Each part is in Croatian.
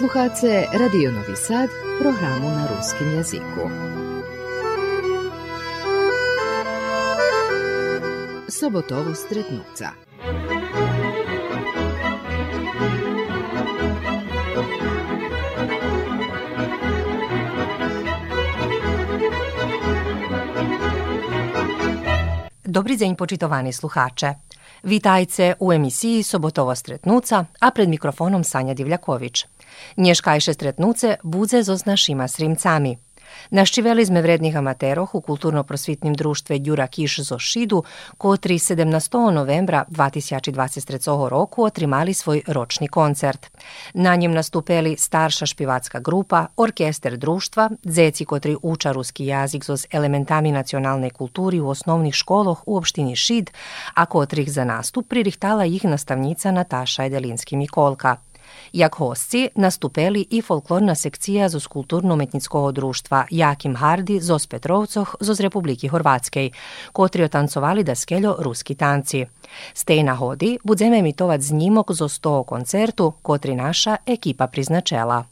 Slušate Radio Novi Sad, programu na ruskim jeziku. Sobotovo stretnuca. Dobry dzień počitovani sluhače. Vitajce u emisiji Sobotovo stretnuca, a pred mikrofonom Sanja Divljaković. Nješkajše stretnuce budze zo s našima srimcami. Naščiveli sme vrednih amateroh u kulturno-prosvitnim društve Jura Kiš zo Šidu, kotri 17. novembra 2023 roku otrimali svoj ročni koncert. Na njem nastupeli starša špivacka grupa, orkester društva, dzeci kotri uča ruski jazik zoz elementami nacionalne kulturi u osnovnih školoh u opštini Šid, a kotrih za nastup pririhtala ih nastavnica Nataša Edelinski Jakosci nastupeli i folklorna sekcija zos kulturno-umetninskog društva Jakim Hardi zos Petrovcoh zos Republiki Hrvatske, kotrio tancovali da skeljo ruski tanci. Stejna hodi, budzeme emitovat znimok zos toho koncertu, kotri naša ekipa priznačela.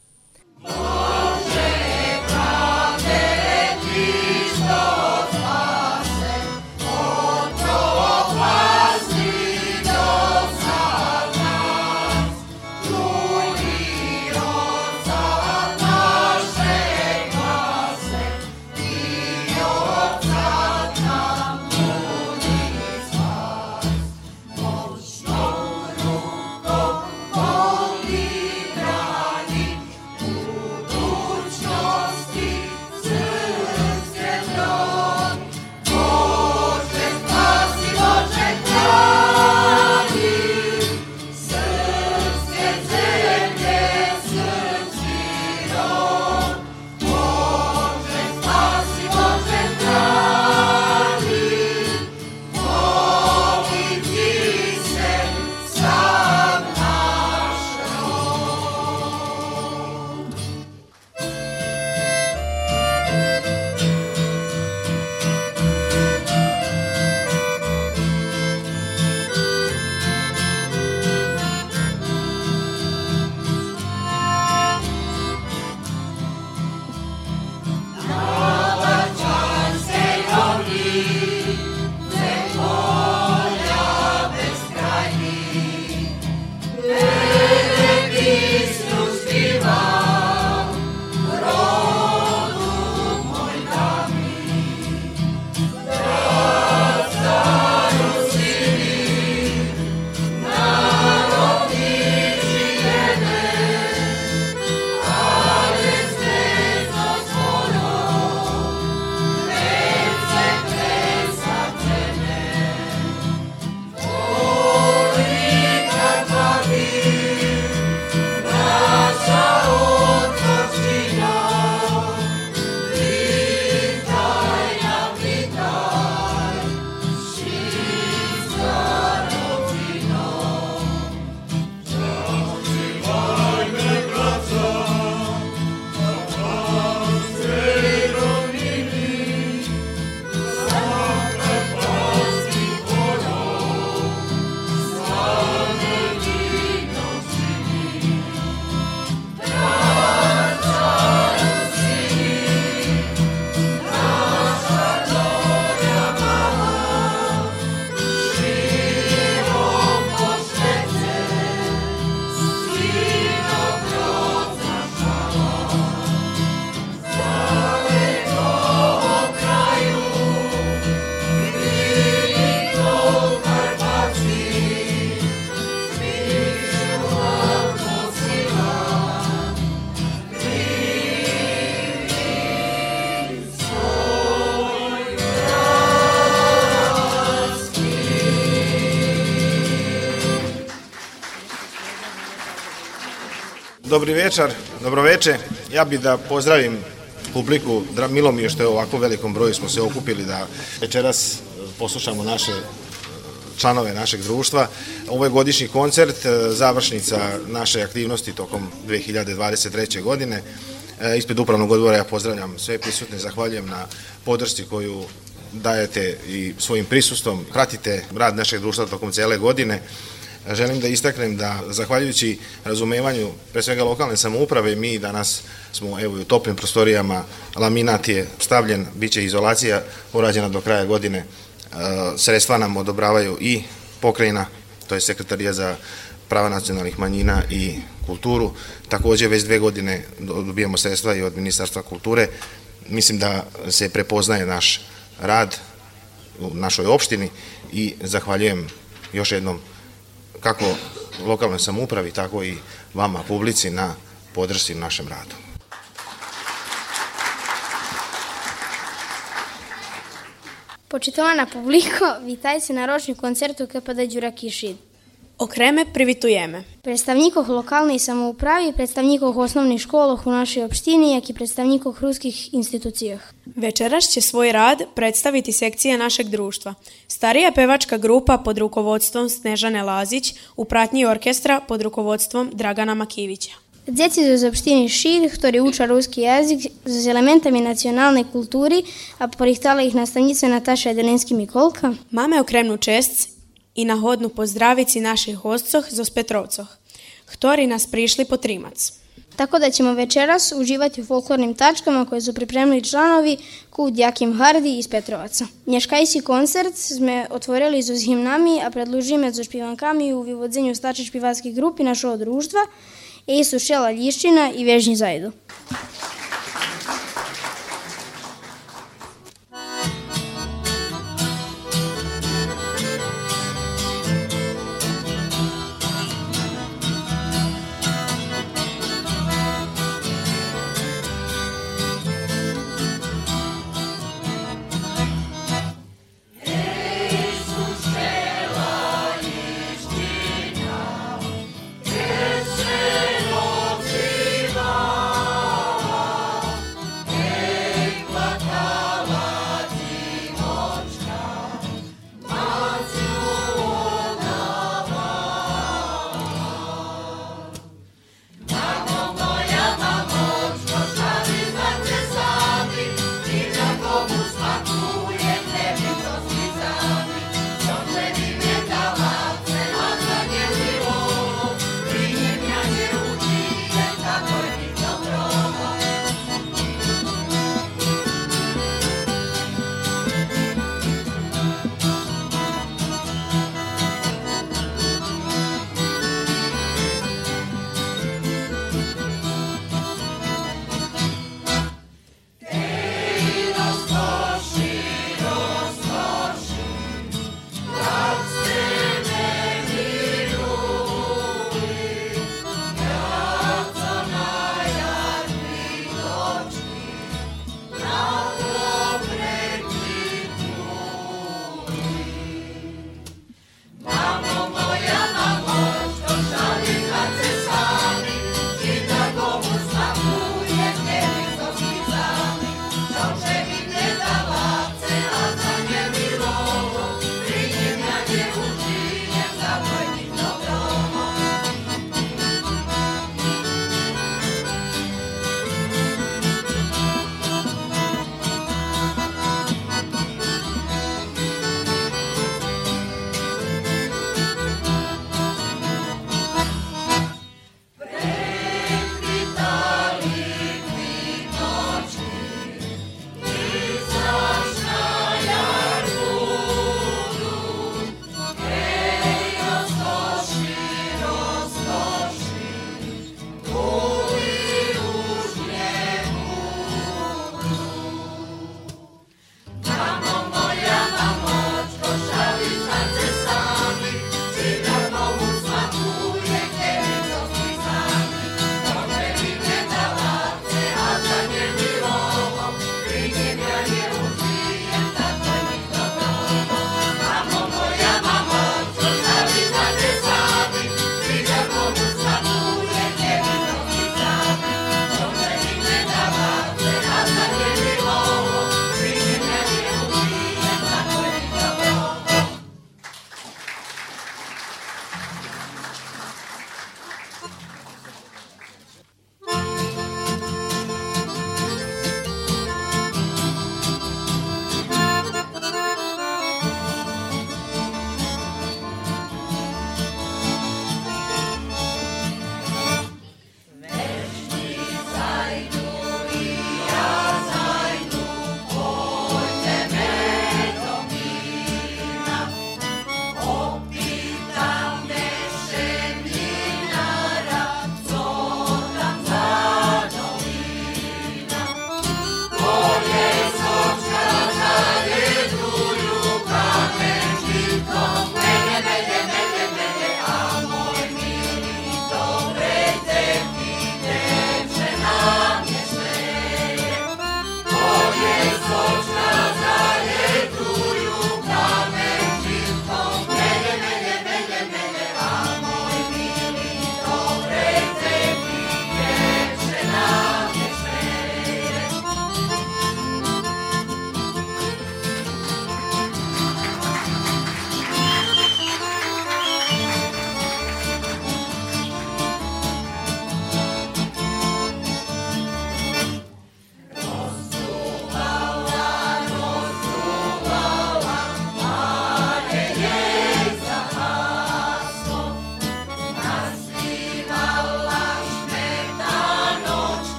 Dobri večer, dobroveče. Ja bi da pozdravim publiku, milo mi je što je ovako velikom broju smo se okupili da večeras e, poslušamo naše e, članove našeg društva. Ovo je godišnji koncert, e, završnica naše aktivnosti tokom 2023. godine. Ispred upravnog odbora ja pozdravljam sve prisutne, zahvaljujem na podršci koju dajete i svojim prisustvom, pratite rad našeg društva tokom cele godine. Želim da istaknem da zahvaljujući razumevanju pre svega lokalne samouprave mi danas smo evo u toplim prostorijama, laminat je stavljen, bit će izolacija urađena do kraja godine, sredstva nam odobravaju i pokrajina, to je sekretarija za prava nacionalnih manjina i kulturu. Takođe već dve godine dobijamo sredstva i od Ministarstva kulture. Mislim da se prepoznaje naš rad u našoj opštini i zahvaljujem još jednom kako lokalnoj samoupravi, tako i vama, publici, na podršci u našem radu. Počitovana publiko, vitajte se na ročnju koncertu u KPD Đura Kišid. Окреме привитуеме. Представников локални самоуправи, представников основни школах у нашoj opštini, jak i представников ruskih institucijah. Večeras će svoj rad predstaviti sekcija našeg društva. Starija pevačka grupa pod rukovodstvom Snežane Lazić u pratnji orkestra pod rukovodstvom Dragana Makivića. Djeci iz opštini Šid, ktorí uča ruski jezik s elementami nacionalnej kulturi, a porihtala ih nastavnica Nataša Jedelinski Mikolka. Mame okremnu čest i na hodnu pozdravici naših hostcoh z Petrovcoh, ktorí nas prišli po trimac. Tako da ćemo večeras uživati u folklornim tačkama koje su pripremili članovi Kud Jakim Hardi iz Petrovaca. Nješkajsi koncert sme otvorili z himnami, a predlužime za špivankami u vyvodzenju stače špivatskih grupi našo društva, Esu Šela Ljiščina i Vežnji Zajdu.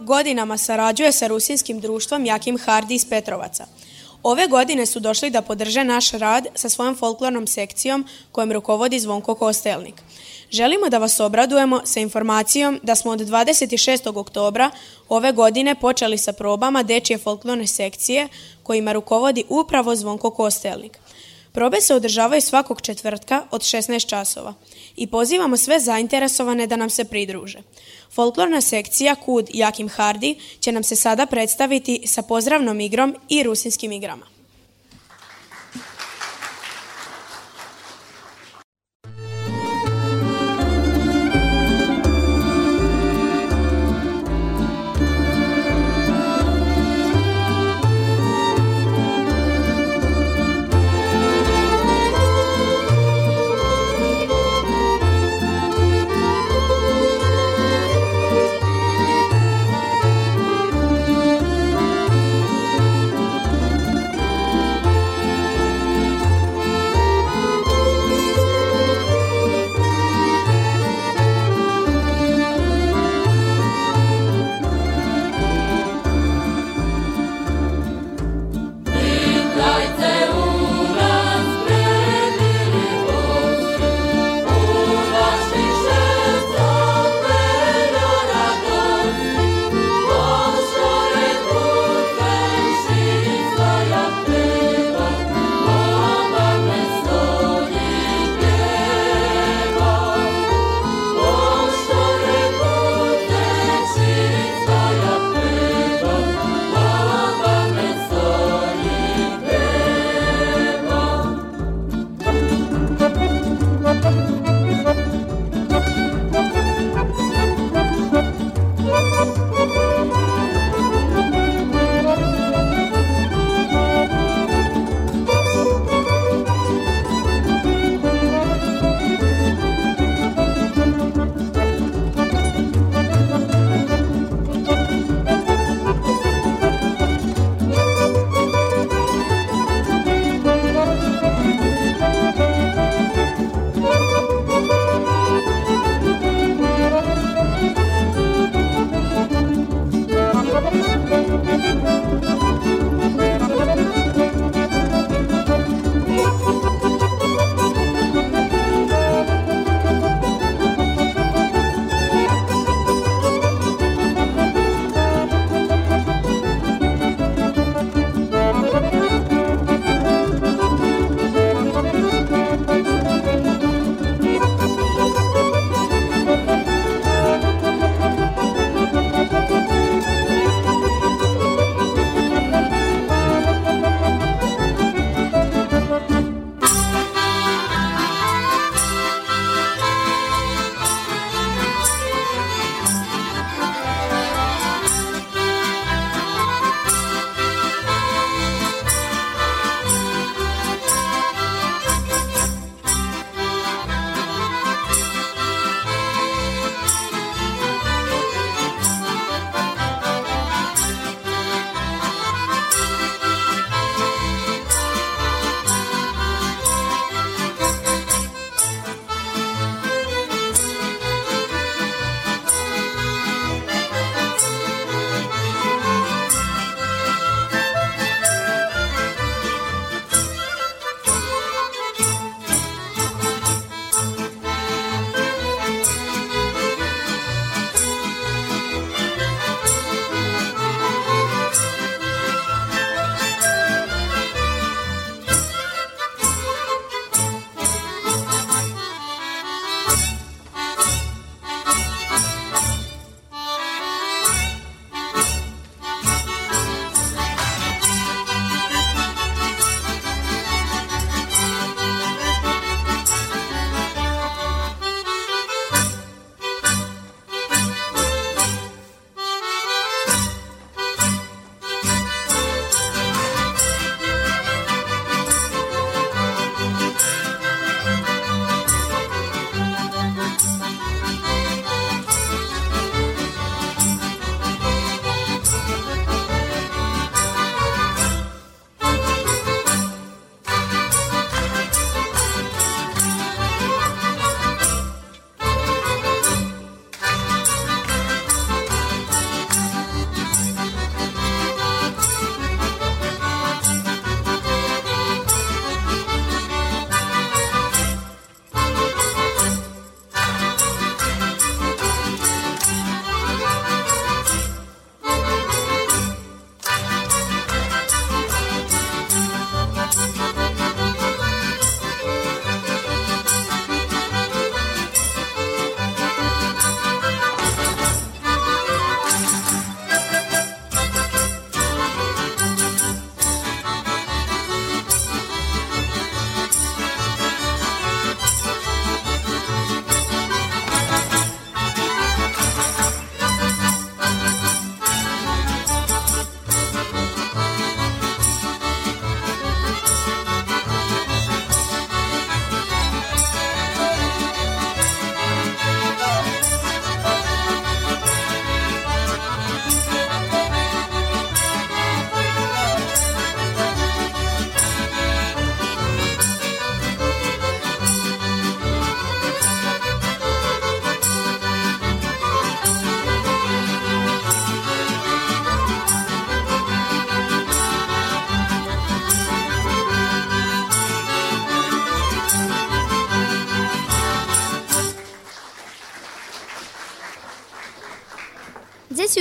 Godinama sarađuje sa rusinskim društvom Jakim Hardi iz Petrovaca. Ove godine su došli da podrže naš rad sa svojom folklornom sekcijom kojom rukovodi Zvonko Kostelnik. Želimo da vas obradujemo sa informacijom da smo od 26. oktobra ove godine počeli sa probama dečje folklorne sekcije kojima rukovodi upravo Zvonko Kostelnik. Probe se održavaju svakog četvrtka od 16 časova i pozivamo sve zainteresovane da nam se pridruže. Folklorna sekcija Kud Jakim Hardi će nam se sada predstaviti sa pozdravnom igrom i rusinskim igrama.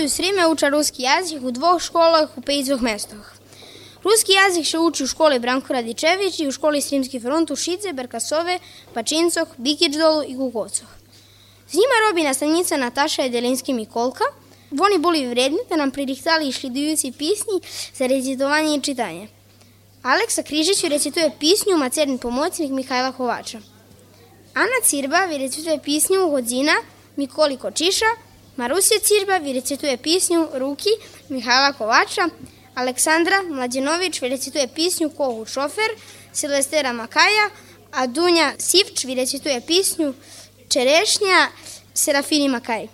Aleksiju Srime uča ruski jazik u dvoch školach u pejzoch mestoch. Ruski jazik še uči u školi Branko Radičević i u školi Srimski front u Šice, Berkasove, Pačincoh, Bikićdolu i Kukocoh. Z njima robi nastavnica Nataša Jedelinski Mikolka. Oni boli vredni da nam pririhtali išlidujući pisnji za recitovanje i čitanje. Aleksa Križić recituje pisnju Macerin pomoćnik Mihajla Kovača. Ana Cirba recituje pisnju Godzina Mikoli Kočiša, Marusija Cirba recituje pisnju Ruki Mihajla Kovača, Aleksandra Mlađenović recituje pisnju Kohu šofer, Silvestera Makaja, a Dunja Sivč recituje pisnju Čerešnja Serafini Makaj.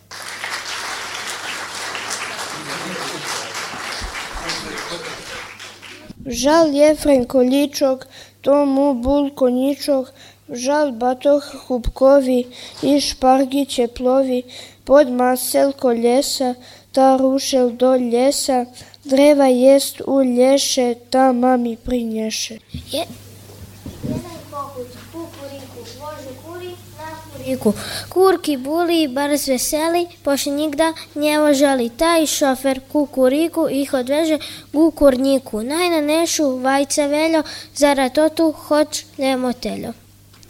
Žal Jefrem Količok, tomu Bulkoničok, žal Batoh Hubkovi i Špargiće plovi, pod maselko ljesa, ta rušel do ljesa, dreva jest u lješe, ta mami prinješe. Je, kuriku. Kurki buli, brz veseli, pošto nigda njevo želi. Taj šofer kukuriku ih odveže gukurniku. Naj na nešu vajce veljo, zaratotu hoć ljemoteljo.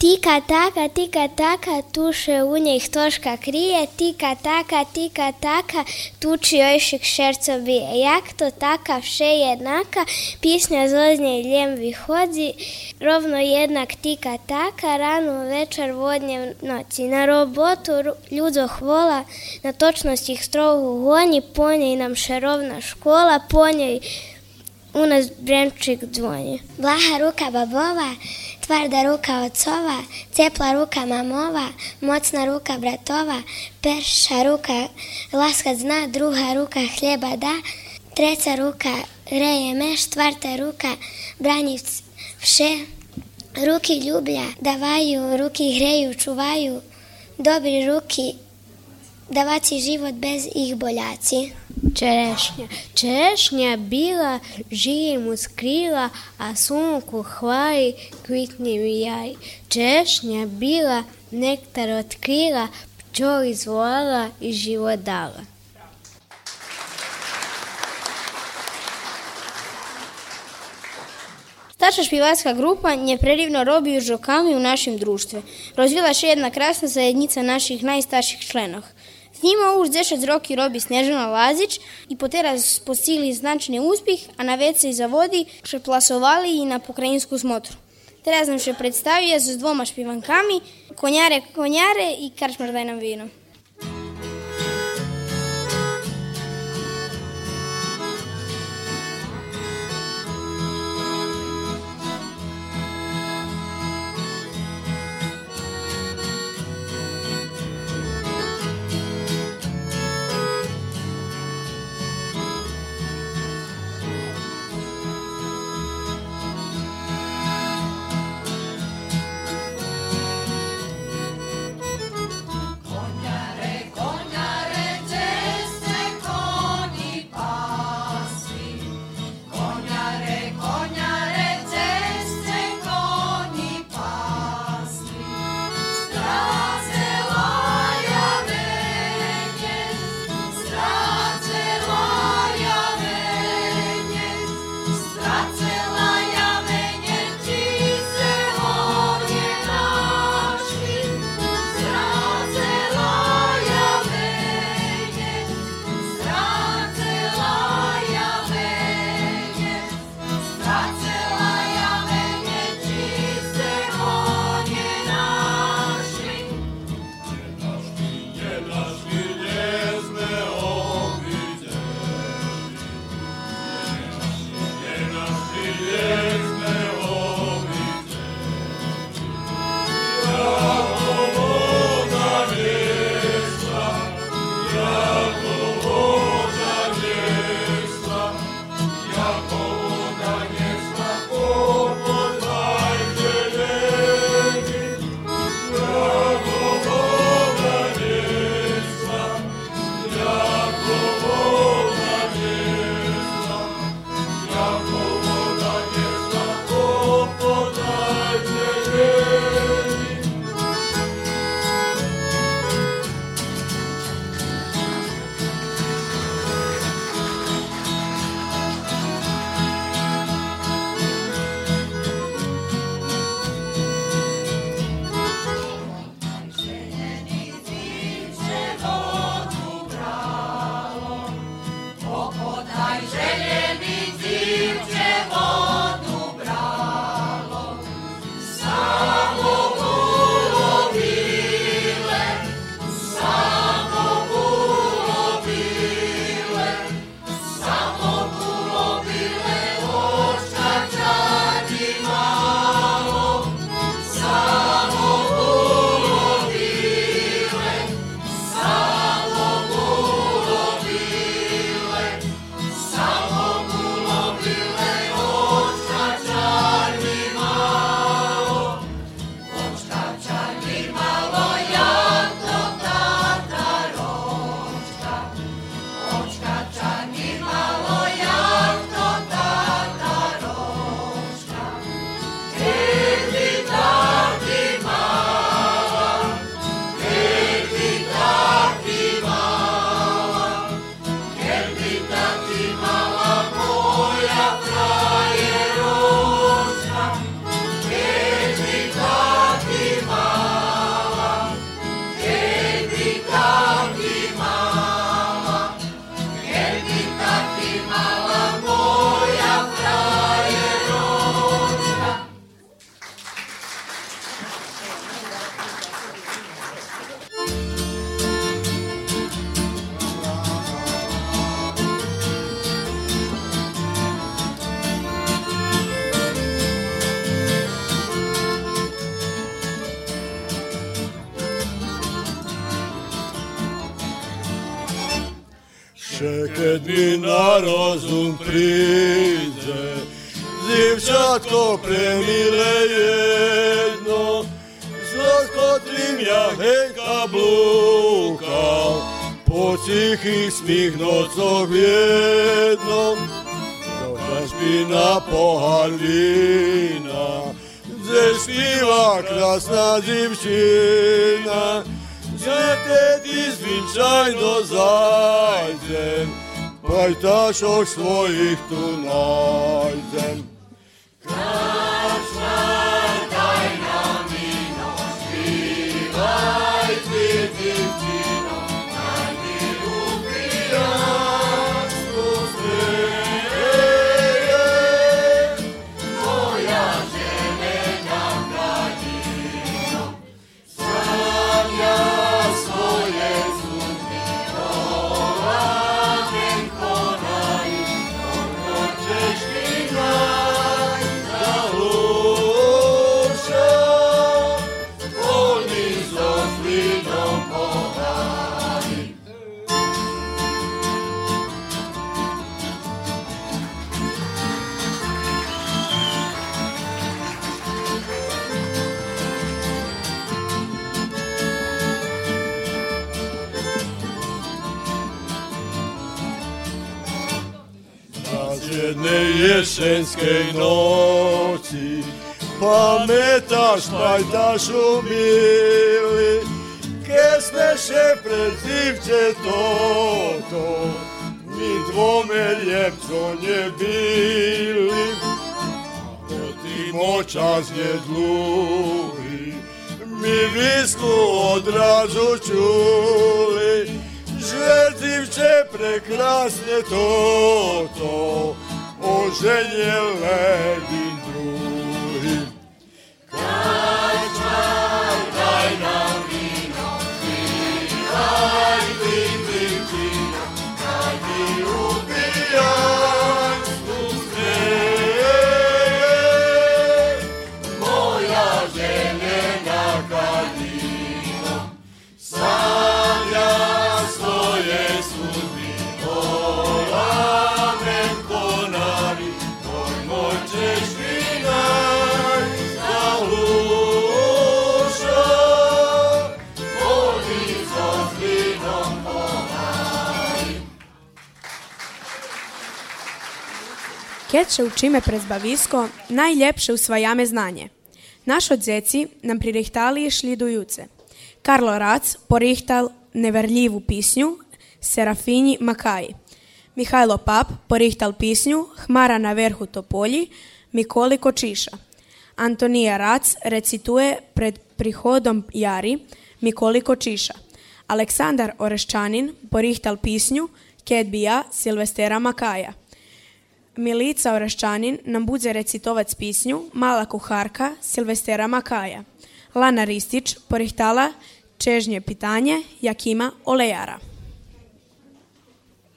Tika taka, tika taka, tuše u njih toška krije, tika taka, tika taka, tuči ojšik šerco bije. Jak to taka vše jednaka, pisnja zoznje ljem vihodzi, rovno jednak tika taka, rano večer vodnje noći. Na robotu ljudzo hvola, na točnost ih strogu gonji, po njej nam šerovna škola, po njej u nas brenčik dzvonji. Blaha ruka babova, tvrda ruka ocova, cepla ruka mamova, mocna ruka bratova, perša ruka laska zna, druga ruka hljeba da, treća ruka reje meš, tvrta ruka branji vše, ruki ljublja davaju, ruki hreju, čuvaju, dobri ruki da vaci život bez ih boljaci. Čerešnja. Čerešnja bila, žije mu skrila, a sunku hvali, kvitni jaj. Čerešnja bila, nektar otkrila, pčol izvolala i život dala. Starša špivarska grupa nje predivno robi u žokami u našem društvu. Rozvila še jedna krasna zajednica naših najstarših členov – Z njima už 10 roki robi Snežana Lazić i po teraz postigli značni uspjeh, a na vece i zavodi še plasovali i na pokrajinsku smotru. Teraz nam še predstavuje z dvoma špivankami Konjare konjare i Karčmar daj nam vino. Deus foi. Jedne jesenskej noci Pametaš, pajtaš umili Ke smeše pred toto Mi dvome ljepco nje bili. Ako močas nje dluhi Mi visku odrazu čuli. Željivče prekrasne toto hoje ele é Keče učime prezbavisko najljepše usvajame znanje. Našo djeci nam pririhtali šli dujuce. Karlo Rac porihtal neverljivu pisnju Serafini Makaji. Mihajlo Pap porihtal pisnju Hmara na verhu topolji Mikoli Kočiša. Antonija Rac recituje pred prihodom Jari Mikoli Kočiša. Aleksandar Oreščanin porihtal pisnju Kedbija Silvestera Makaja. Milica Orašćanin nam bude recitovat pisnju Mala kuharka Silvestera Makaja. Lana Ristić porihtala Čežnje pitanje Jakima Olejara.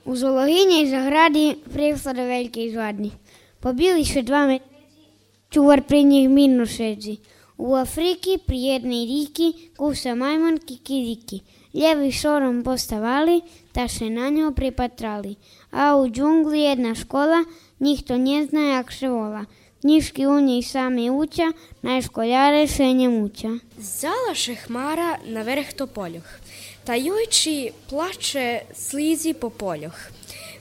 U Zologinjej zagradi prevstade velike izvadnje. Pobili še dva metra, čuvar pri njih minu šeđi. U Afriki pri jednoj riki kusa majmon kidiki. Ljevi šorom postavali, ta se na njo pripatrali. A u džungli jedna škola, njih to ne zna jak se vola. Knjiški u njej sami uča, najškoljare se nje muča. Zalaše hmara na vrh topoljoh. Tajući plače slizi po poljoh.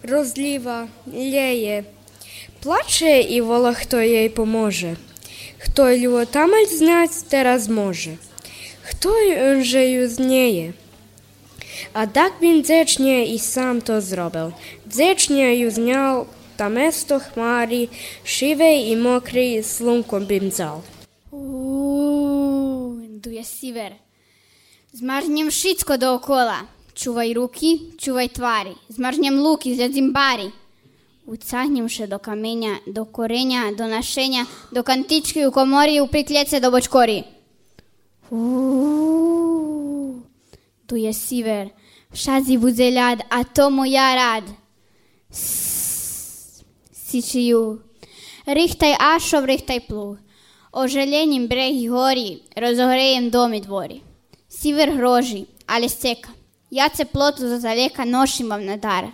Rozljiva, ljeje. Plače i vola kto jej pomože. Kto ju tamalj znać teraz može. Kto že ju znieje. A tak bin dzečnje i sam to zrobil. Вдзечняю зняв та место хмарі, шиве і мокрий слунком бімзал. Дує сівер. Змарзням шицько доокола. Чувай руки, чувай тварі. Змарзням луки, зядзім барі. Уцягнімши до каменя, до кореня, до нашення, до кантички у коморі, уприклеться до бочкорі. Ту сівер, шазі бузеляд, а то моя рад. Buze ljad, a to mu ja rad. Sičiju. Rihtaj ašov, rihtaj plug. Oželjenim brehi gori, rozogrejem dom i dvori. Siver hroži, ali seka. Ja se plotu za zaljeka nošim vam na dar.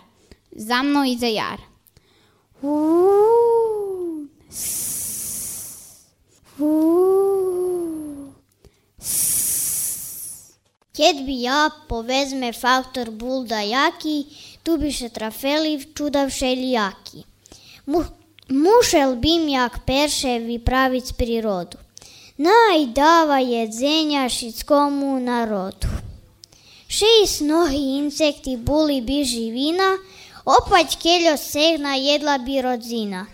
za mnom i za jar. Uuu, uuu, Keď bi ja povezme faktor bulda jaki, tu bi se trafeli čuda všelijaki. Mu, mušel bim jak perševi pravic prirodu. Najdava jedzenja šitskomu narodu. Šest nohi insekti buli bi živina, opać keljo segna jedla bi rodzina.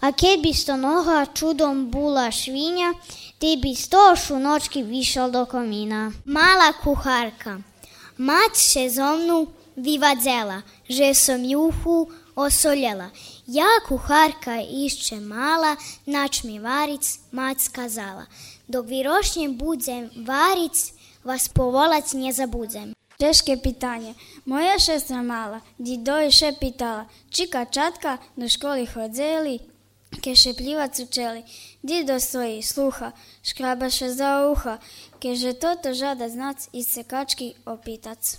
A keď bi sto noha čudom bula švinja, te bi stošu nočki višal do komina. Mala kuharka, mać še zomnu vivadzela, že som juhu osoljela. Ja kuharka išće mala, nač mi varic, mać skazala. Dok virošnjem budzem varic, vas povolac nie zabudzem. Teške pitanje. Moja šestra mala, dido še pitala, čika čatka do školi hodzeli, ke šepljivac učeli. Dido stoji, sluha, škrabaše za uha, keže toto žada znac iz sekački opitac.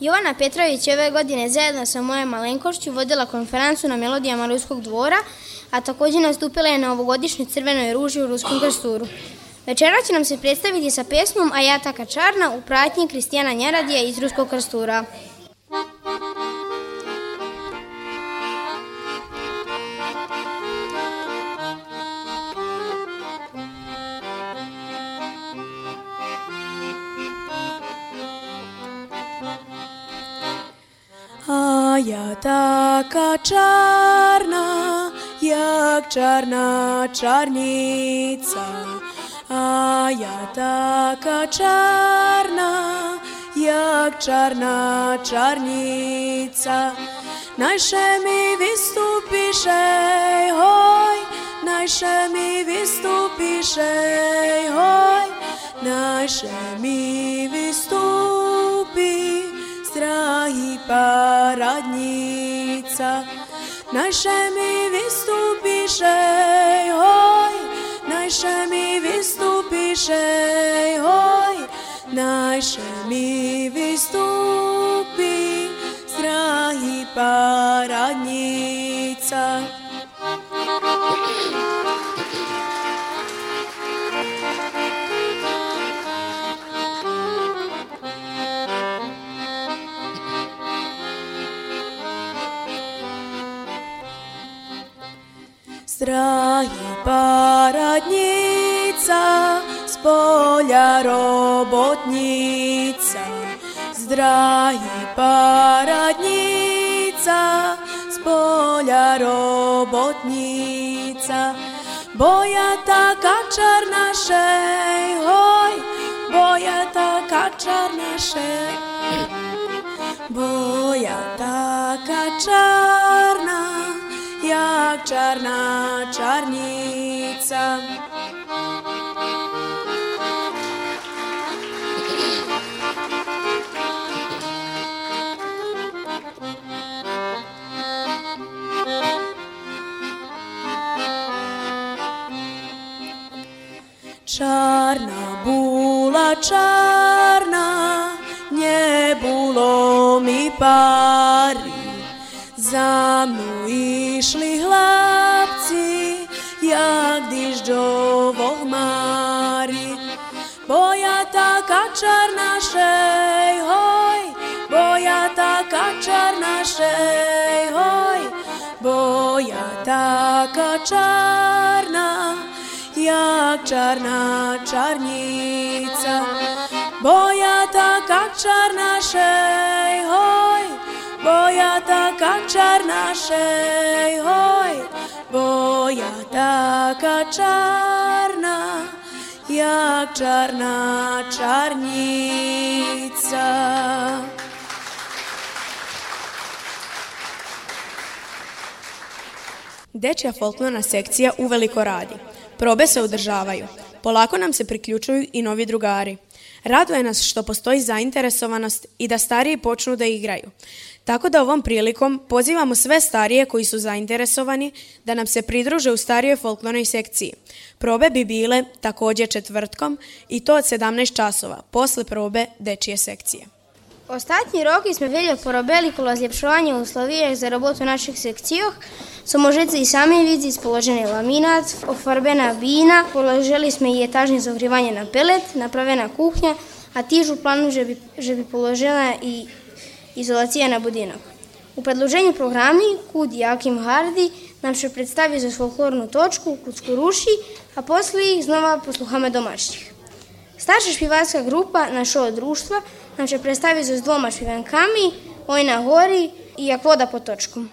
Jovana Petrović ove godine zajedno sa mojom malenkošću vodila konferencu na melodijama Ruskog dvora, a također nastupila je na ovogodišnjoj crvenoj ruži u Ruskom krsturu. Večera će nam se predstaviti sa pesmom A ja taka čarna u pratnji Kristijana Njeradija iz Ruskog krstura. A ja taka czarna, jak czarna czarnica. A ja taka czarna, jak czarna czarnica. Najsze mi wystupisze, hoj, najsze mi wystupisze, hoj, najsze mi wystupi strah i paradnica. Najše mi vystupiše, hoj, najše mi vystupiše, hoj, najše mi Zdrahý paradnica, z poľa robotnica. Zdrahý paradnica, z poľa robotnica. Boja taká čarna šej, hoj, boja taká čarna šej. Boja taká čarna jak czarna czarnica. Czarna bula czarna, nie było mi pari. Za mnou išli hlapci, jak dižďovo hmári. Boja taká čarná šej, hoj, boja taká čarná šej, hoj, boja taká čarná, jak čarná čarnica. Boja taká čarná šej, hoj, boja taka czarna szej, hoj, boja taka czarna, jak czarna czarnica. Dečja folklorna sekcija uveliko radi. Probe se održavaju. Polako nam se priključuju i novi drugari. Raduje nas što postoji zainteresovanost i da stariji počnu da igraju. Tako da ovom prilikom pozivamo sve starije koji su zainteresovani da nam se pridruže u starijoj folklornoj sekciji. Probe bi bile također četvrtkom i to od 17 časova, posle probe dečije sekcije. Ostatní roky sme vedeli porobili kolo zlepšovanja uslovijek za robotu naših sekcijah. So možete i sami vidjeti spoloženi laminat, ofarbena vina, položili smo i etažni zagrivanje na pelet, napravena kuhnja, a tižu planu že bi, že bi položena i izolacija na budinok. U predloženju programi Kud Jakim Hardi nam še predstavi za folklornu točku Kudsku ruši, a posle ih znova posluhame domaćih. Starša špivarska grupa našo društva nam će predstaviti z dvoma špivankami, Oj na gori i Jak voda pod točkom.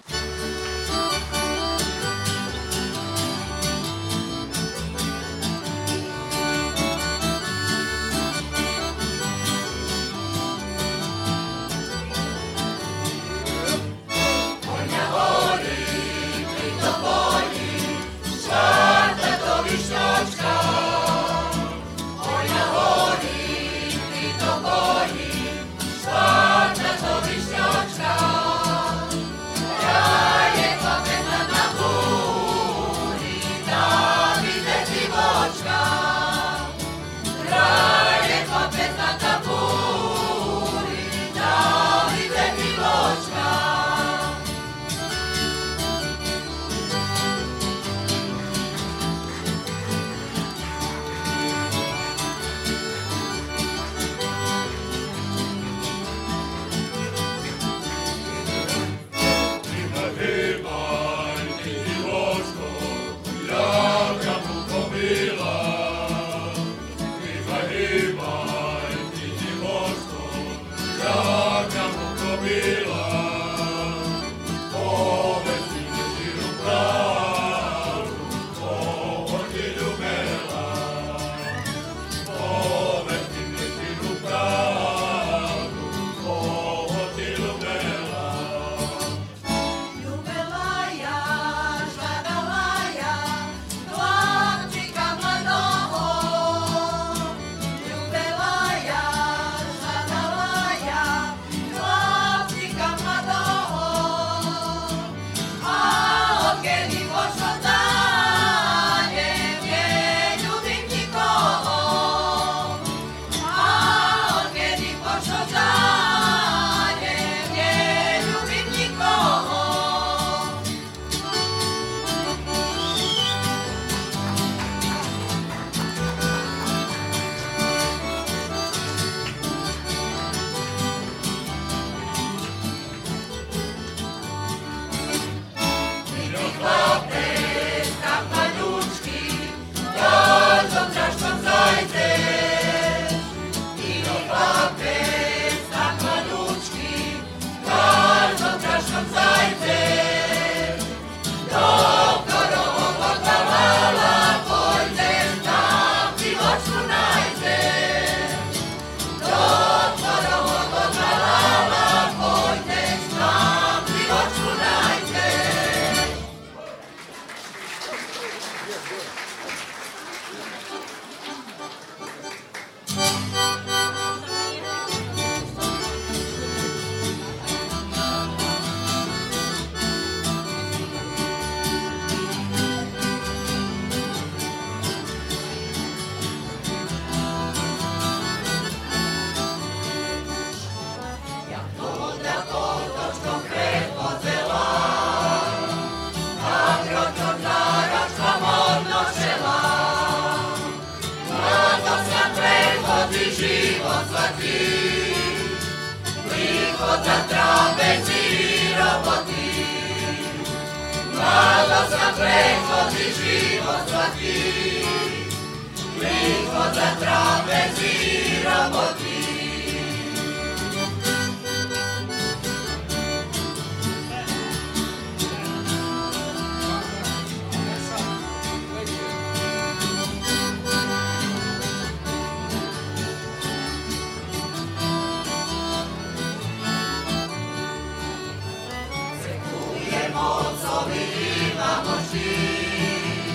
ocovi imamo čin.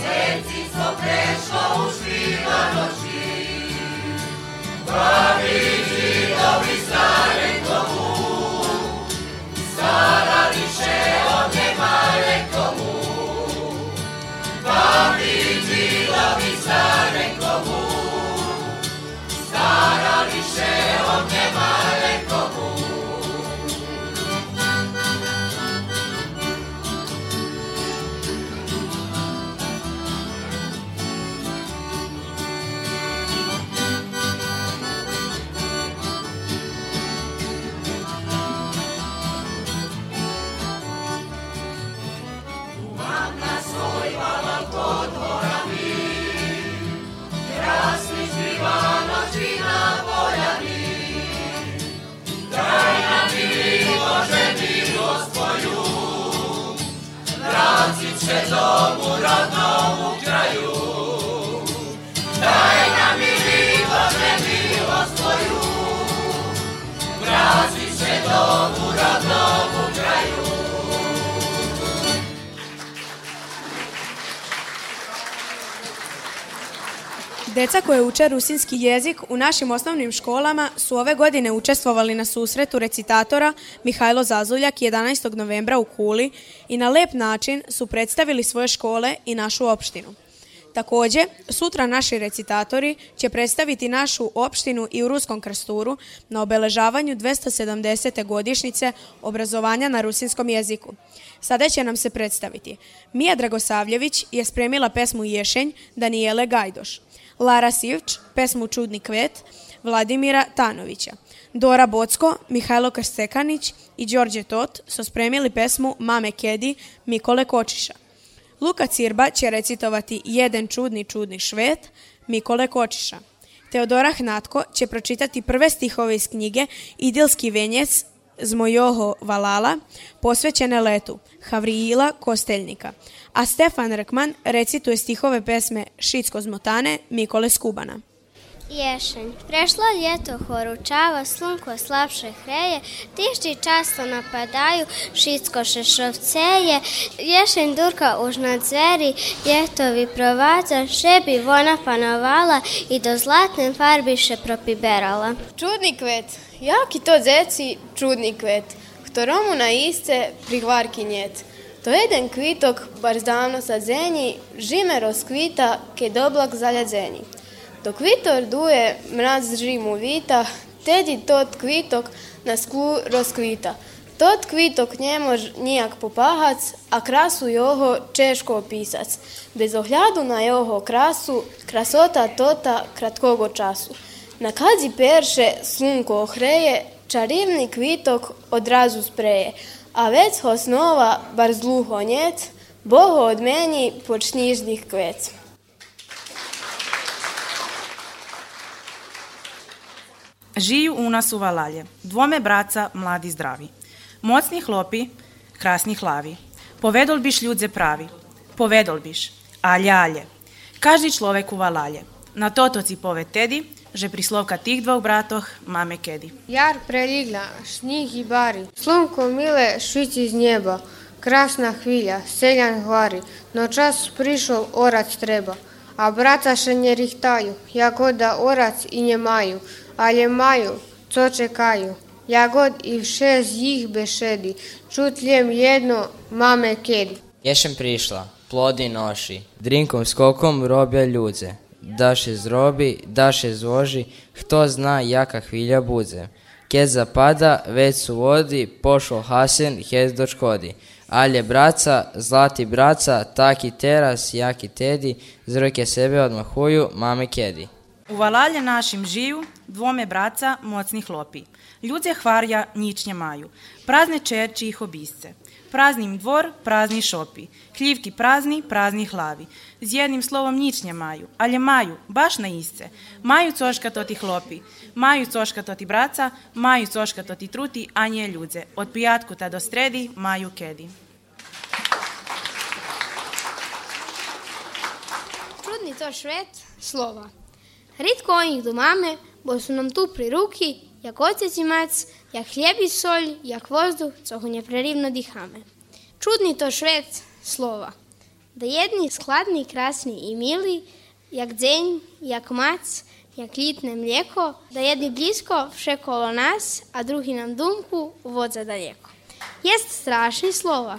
Zecinstvo prešlo u šivano čin. Pravi židovi stare komu, stara više od nemale komu. Pravi komu, stara više od nemale. se zovu rodnom kraju. Daj nam i Bože milost tvoju, vrati se domu rodnom kraju. Deca koje uče rusinski jezik u našim osnovnim školama su ove godine učestvovali na susretu recitatora Mihajlo Zazuljak 11. novembra u Kuli i na lep način su predstavili svoje škole i našu opštinu. Također, sutra naši recitatori će predstaviti našu opštinu i u Ruskom krsturu na obeležavanju 270. godišnjice obrazovanja na rusinskom jeziku. Sada će nam se predstaviti. Mija Dragosavljević je spremila pesmu Ješenj Danijele Gajdoš. Lara Sivč, pesmu Čudni kvet, Vladimira Tanovića. Dora Bocko, Mihajlo Krstekanić i Đorđe Tot su spremili pesmu Mame Kedi Mikole Kočiša. Luka Cirba će recitovati Jedan čudni čudni švet Mikole Kočiša. Teodora Hnatko će pročitati prve stihove iz knjige Idilski venjec Zmojoho Valala, posvećene letu Havriila Kosteljnika, a Stefan Rkman recituje stihove pesme Šitsko zmotane Mikole Skubana. Ješenj. Prešlo ljeto horučava, slunko slabše hreje, tišči často napadaju, šitsko šešovceje, ješenj durka už na dzveri, jetovi provaca, šebi vona panovala i do zlatne farbiše propiberala. Čudni kvet, jaki to dzeci, čudni kvet, ktoromu na isce prihvarki njet. To jeden kvitok, bar zdavno sa zenji, žime rozkvita, ke doblak zaljadzenji. Dok vitor duje, mraz žimu vita, tedi tot kvitok na sklu rozkvita. Tot kvitok ne mož nijak popahac, a krasu joho češko opisac. Bez ohljadu na joho krasu, krasota tota kratkogo času. Na kadzi perše slunko ohreje, čarivni kvitok odrazu spreje, a već ho snova bar zluho njec, boho od meni počnižnih kvec. Žiju u nas u Valalje, dvome braca, mladi zdravi. Mocni hlopi, krasni hlavi. Povedol biš ljudze pravi, povedol biš, alje, alje. Každý človek u Valalje. Na totoci pove tedi, že prislovka tih dvoch bratoh mame kedi. Jar preligla, šnih i bari, slunko mile švici z neba, krasna hvilja, seljan hvari, no čas prišol orac treba, a braca še ne rihtaju, jako da orac i nje maju, ali maju, co čekaju. Jagod i šest jih bešedi, čutljem jedno mame kedi. Ješem prišla, plodi noši, drinkom skokom robja ljudze. Daše zrobi, daše zloži, kto zna jaka hvilja budze. Keď zapada, već su vodi, pošol Hasen, hez do škodi. Alje braca, zlati braca, taki teras, jaki tedi, z ruke sebe odmahuju, mame kedi. U Valalje našim žiju, dvome braca, mocni hlopi. Ljudze hvarja ničnje maju, prazne čerči ih obisce. Praznim dvor, prazni šopi, hljivki prazni, prazni hlavi. Z jednim slovom ničnje maju, ali maju, baš na isce. Maju coška to ti hlopi, maju coška to ti braca, maju coška to ti truti, a nje ljudze. Od pijatku ta do stredi, maju kedi. Čudni to švet slova. Ritko onih do mame, bo su nam tu pri ruki, jak otec i mac, jak hljeb i solj, jak vozduh, co ho neprerivno dihame. Čudni to švet slova. Da jedni skladni, krasni i mili, jak dzenj, jak mac, jak litne mlijeko, da jedni blisko vše kolo nas, a drugi nam dumku vodza daljeko. Jest strašni slova.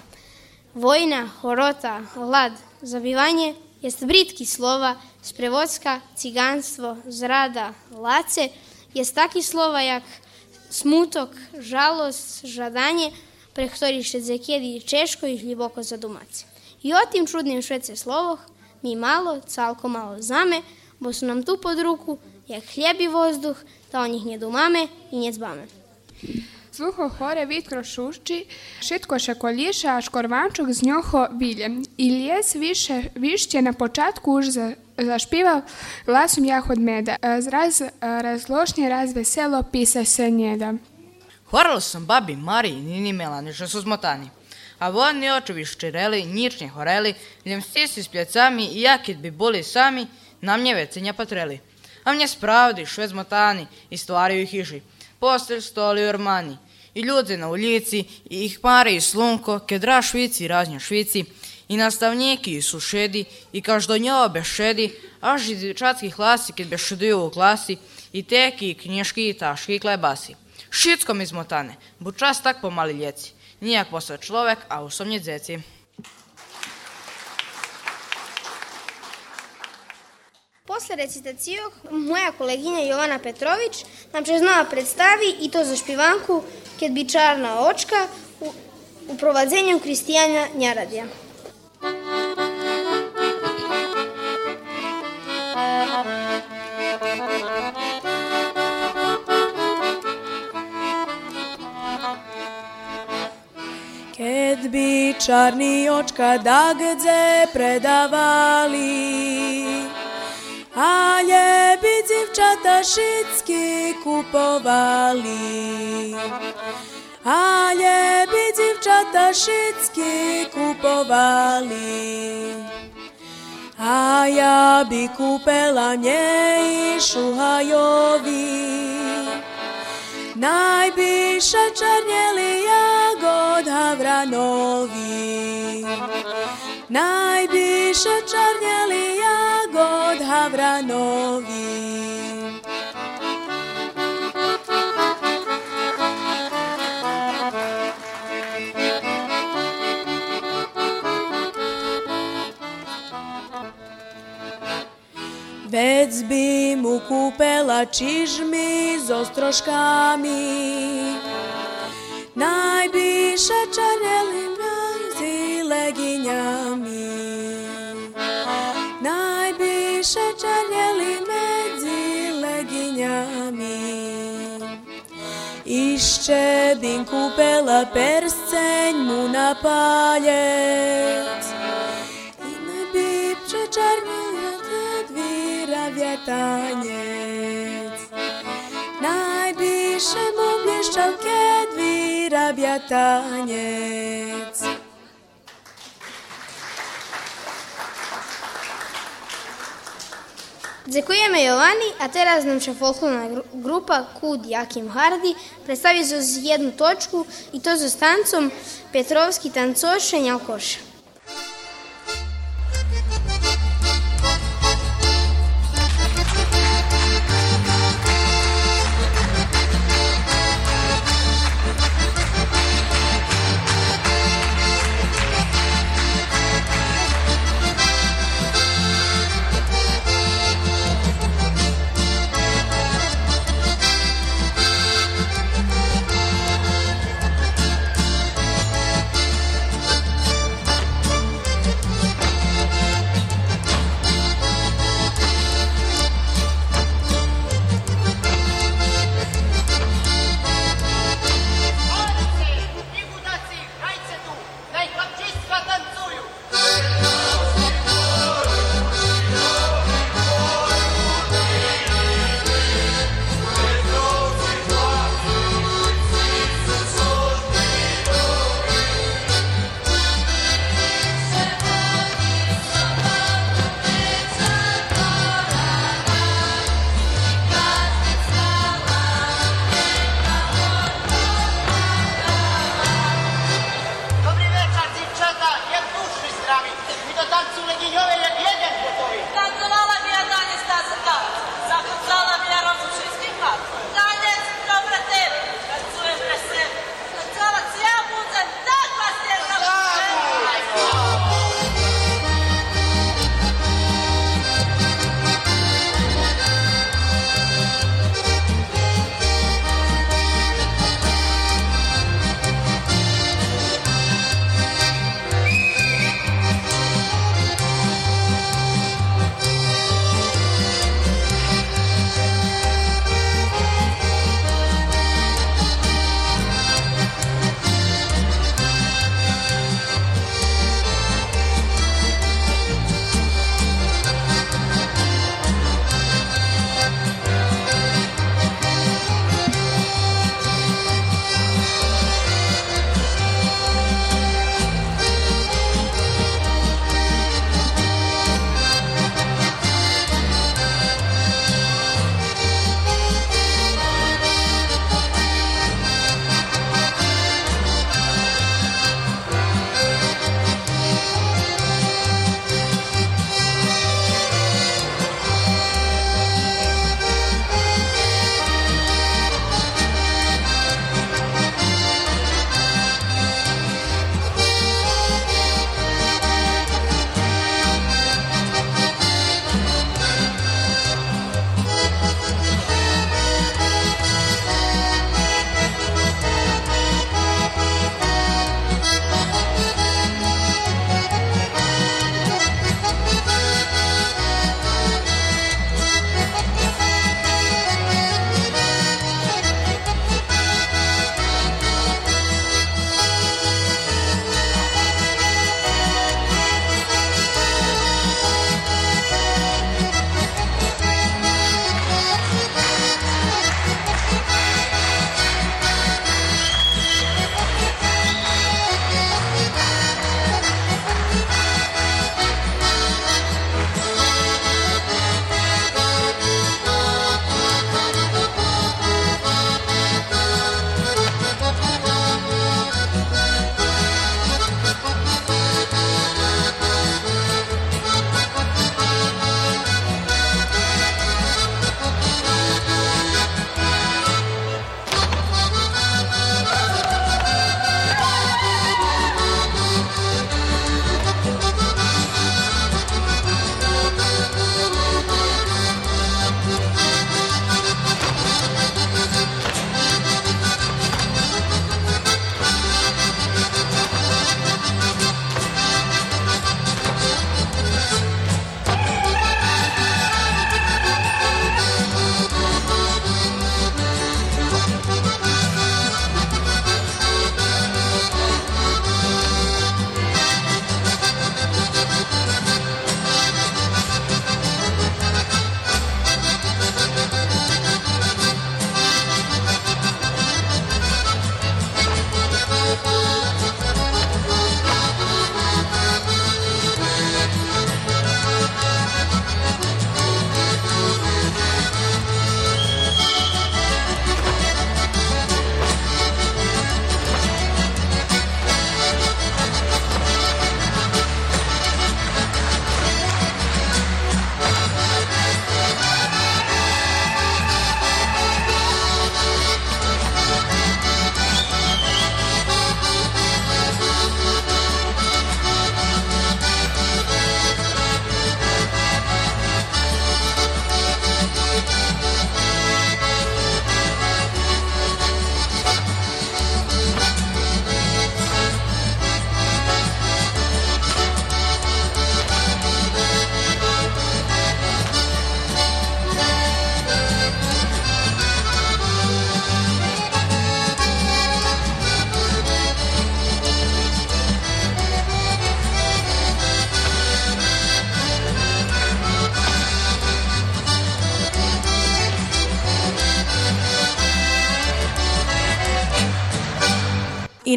Vojna, horota, hlad, zabivanje jest britki slova, sprevodska, ciganstvo, zrada, lace, jest taki slova jak smutok, žalost, žadanje, pre ktorih še zekedi češko i hliboko zadumace. I o tim čudnim švece slovoh mi malo, calko malo zname, bo su nam tu pod ruku, jak hljeb i vozduh, da o njih nje dumame i nje zbame. Sluho hore vitro šušči, šitko šekoliša, a škorvančuk z njoho bilje. I lijes više, višće na počatku už za, zašpivao glasom jahod meda. Zraz razlošnje, raz veselo pisa se njeda. Hvarala sam babi Mariji Nini što su zmotani. A vodni očevi ščereli, ničnje horeli, ljem stisi s pljecami i jakit bi boli sami, na mnje vecenja patreli. A mnje spravdi, šve zmotani, i stvari u hiži, postelj, stoli, ormani, i ljudi na ulici, i ih pare i slunko, kedra švici i raznje švici, sušedi, i každo njova bešedi, až i dječatski klasi, kad bešeduju u klasi, i teki, i knješki, i taški, i klebasi. Šitsko mi zmotane, bu čas tak pomali ljeci. Nijak človek, a usomnje dzeci. Posle recitacije moja koleginja Jovana Petrović nam će znova predstavi i to za špivanku Kad bi čarna očka u, u provadzenju Kristijana Njaradija. Keď by čarní očka dagdze predavali, ale by dzivčata všetky kupovali a je by dziewczata wszystkie kupovali, A ja by kupela niej szuhajowi. Najbliższa czarnieli jagod Hawranowi. Najbliższa czarnieli jagod Hawranowi. Bi mu kupela čižmi s ostroškami, najbiše čarnjeli mrazi leginjami. Najbiše čarnjeli medzi leginjami. Išće bin kupela perscenj mu na paljec, i ne bi dvira vjetanjec. Najbiše mu blješćal kedvira bjatanjec. Dzekujeme Jovani, a teraz će folklorna gru- grupa Kud Jakim Hardi predstavi za jednu točku i to za stancom Petrovski tancoše Njalkoša.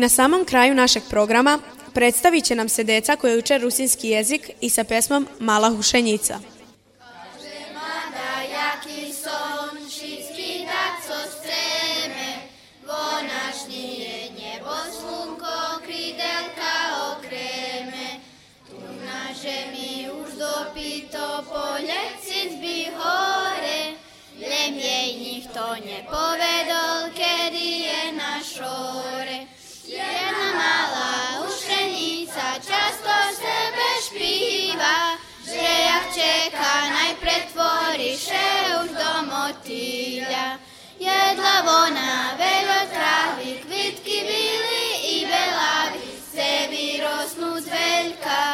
Na samom kraju našeg programa predstavit će nam se deca koje uče rusinski jezik i sa pesmom Mala hušenjica. Čeka najpretvoriše už do motýľa. Jedla vona veľa trávy, kvitky byli i belavy, chce vyrosnúť veľká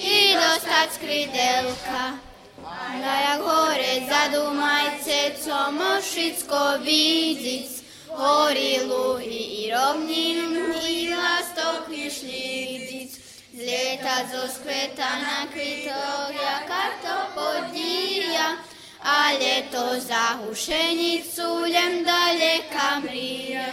i dostať skrydelka. A jak hore zadumajce, co mošicko vidic, hory luhy i rovninu i lastok šlidic. Zlieta zo skveta na kvitok, jaka to podija, a ljeto za hušenicu ljem daleka mrija.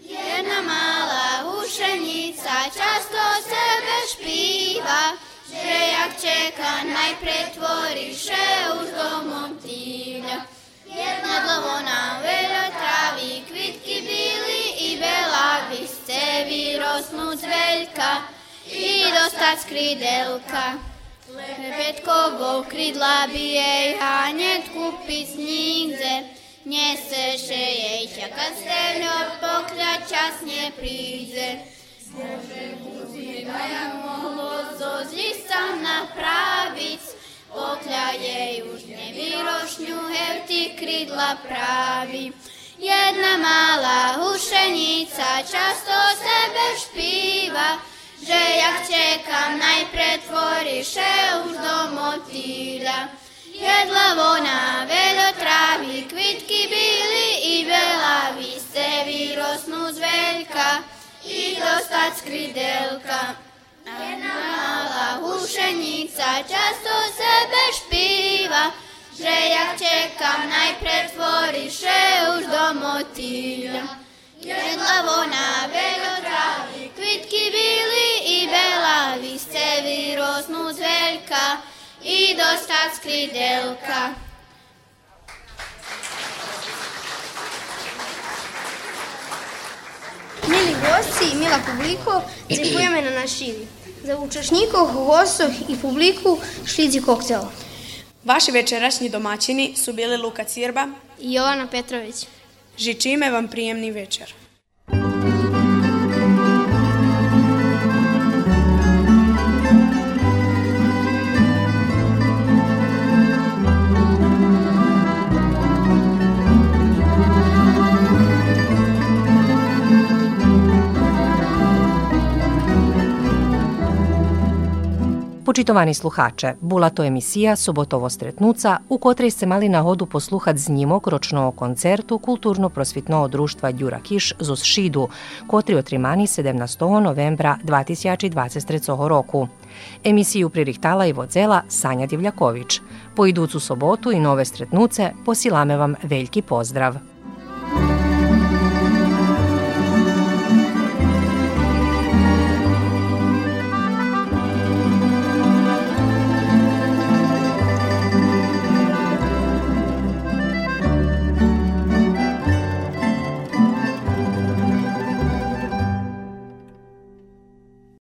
Jedna mala hušenica často sebe špiva, že jak čeka najpretvoriše už domom tilja. Jedna dlovona veľa traví, kvitky bili i belavi, z cevi rosnúť veľka i dostať skrydelka. Lepetkovo krydla by jej haneť kúpiť nikde, neseše jej čaká steľo, pokľať čas nepríde. Bože, Buzina, jak mohlo zo zlista napraviť, pokľa jej už nevyrošňu hevty krydla právi. Jedna malá hušenica často sebe špíva, že jak čekam najpretvoriše už do motýľa. Jedla vona veľa trávy, kvitky byli i belavy, ste vyrosnú z veľka i dostať skrydelka. Jedna malá hušenica často sebe špíva, že jak čekam najpretvoriše už do motýľa. Jedla vona veľa trávy, kvitky byli i belavy, ste vyrosnú z veľka i dostať skrydelka. Mili gosti i mila publiko, dziękujemy na našivi. Za uczestników, gostów i publiku šlici koktel. Vaši večerašnji domaćini su bili Luka Cirba i Jovana Petrović. Žičime vam prijemni večer. Počitovani sluhače, bula to emisija Sobotovo stretnuca u kotrej ste mali na hodu posluhat znimak ročno o koncertu Kulturno-prosvitno društva Đura Kiš zos Šidu, kotri otrimani 17. novembra 2023. roku. Emisiju pririhtala i vodzela Sanja Divljaković. Po iducu sobotu i nove stretnuce posilame vam veljki pozdrav.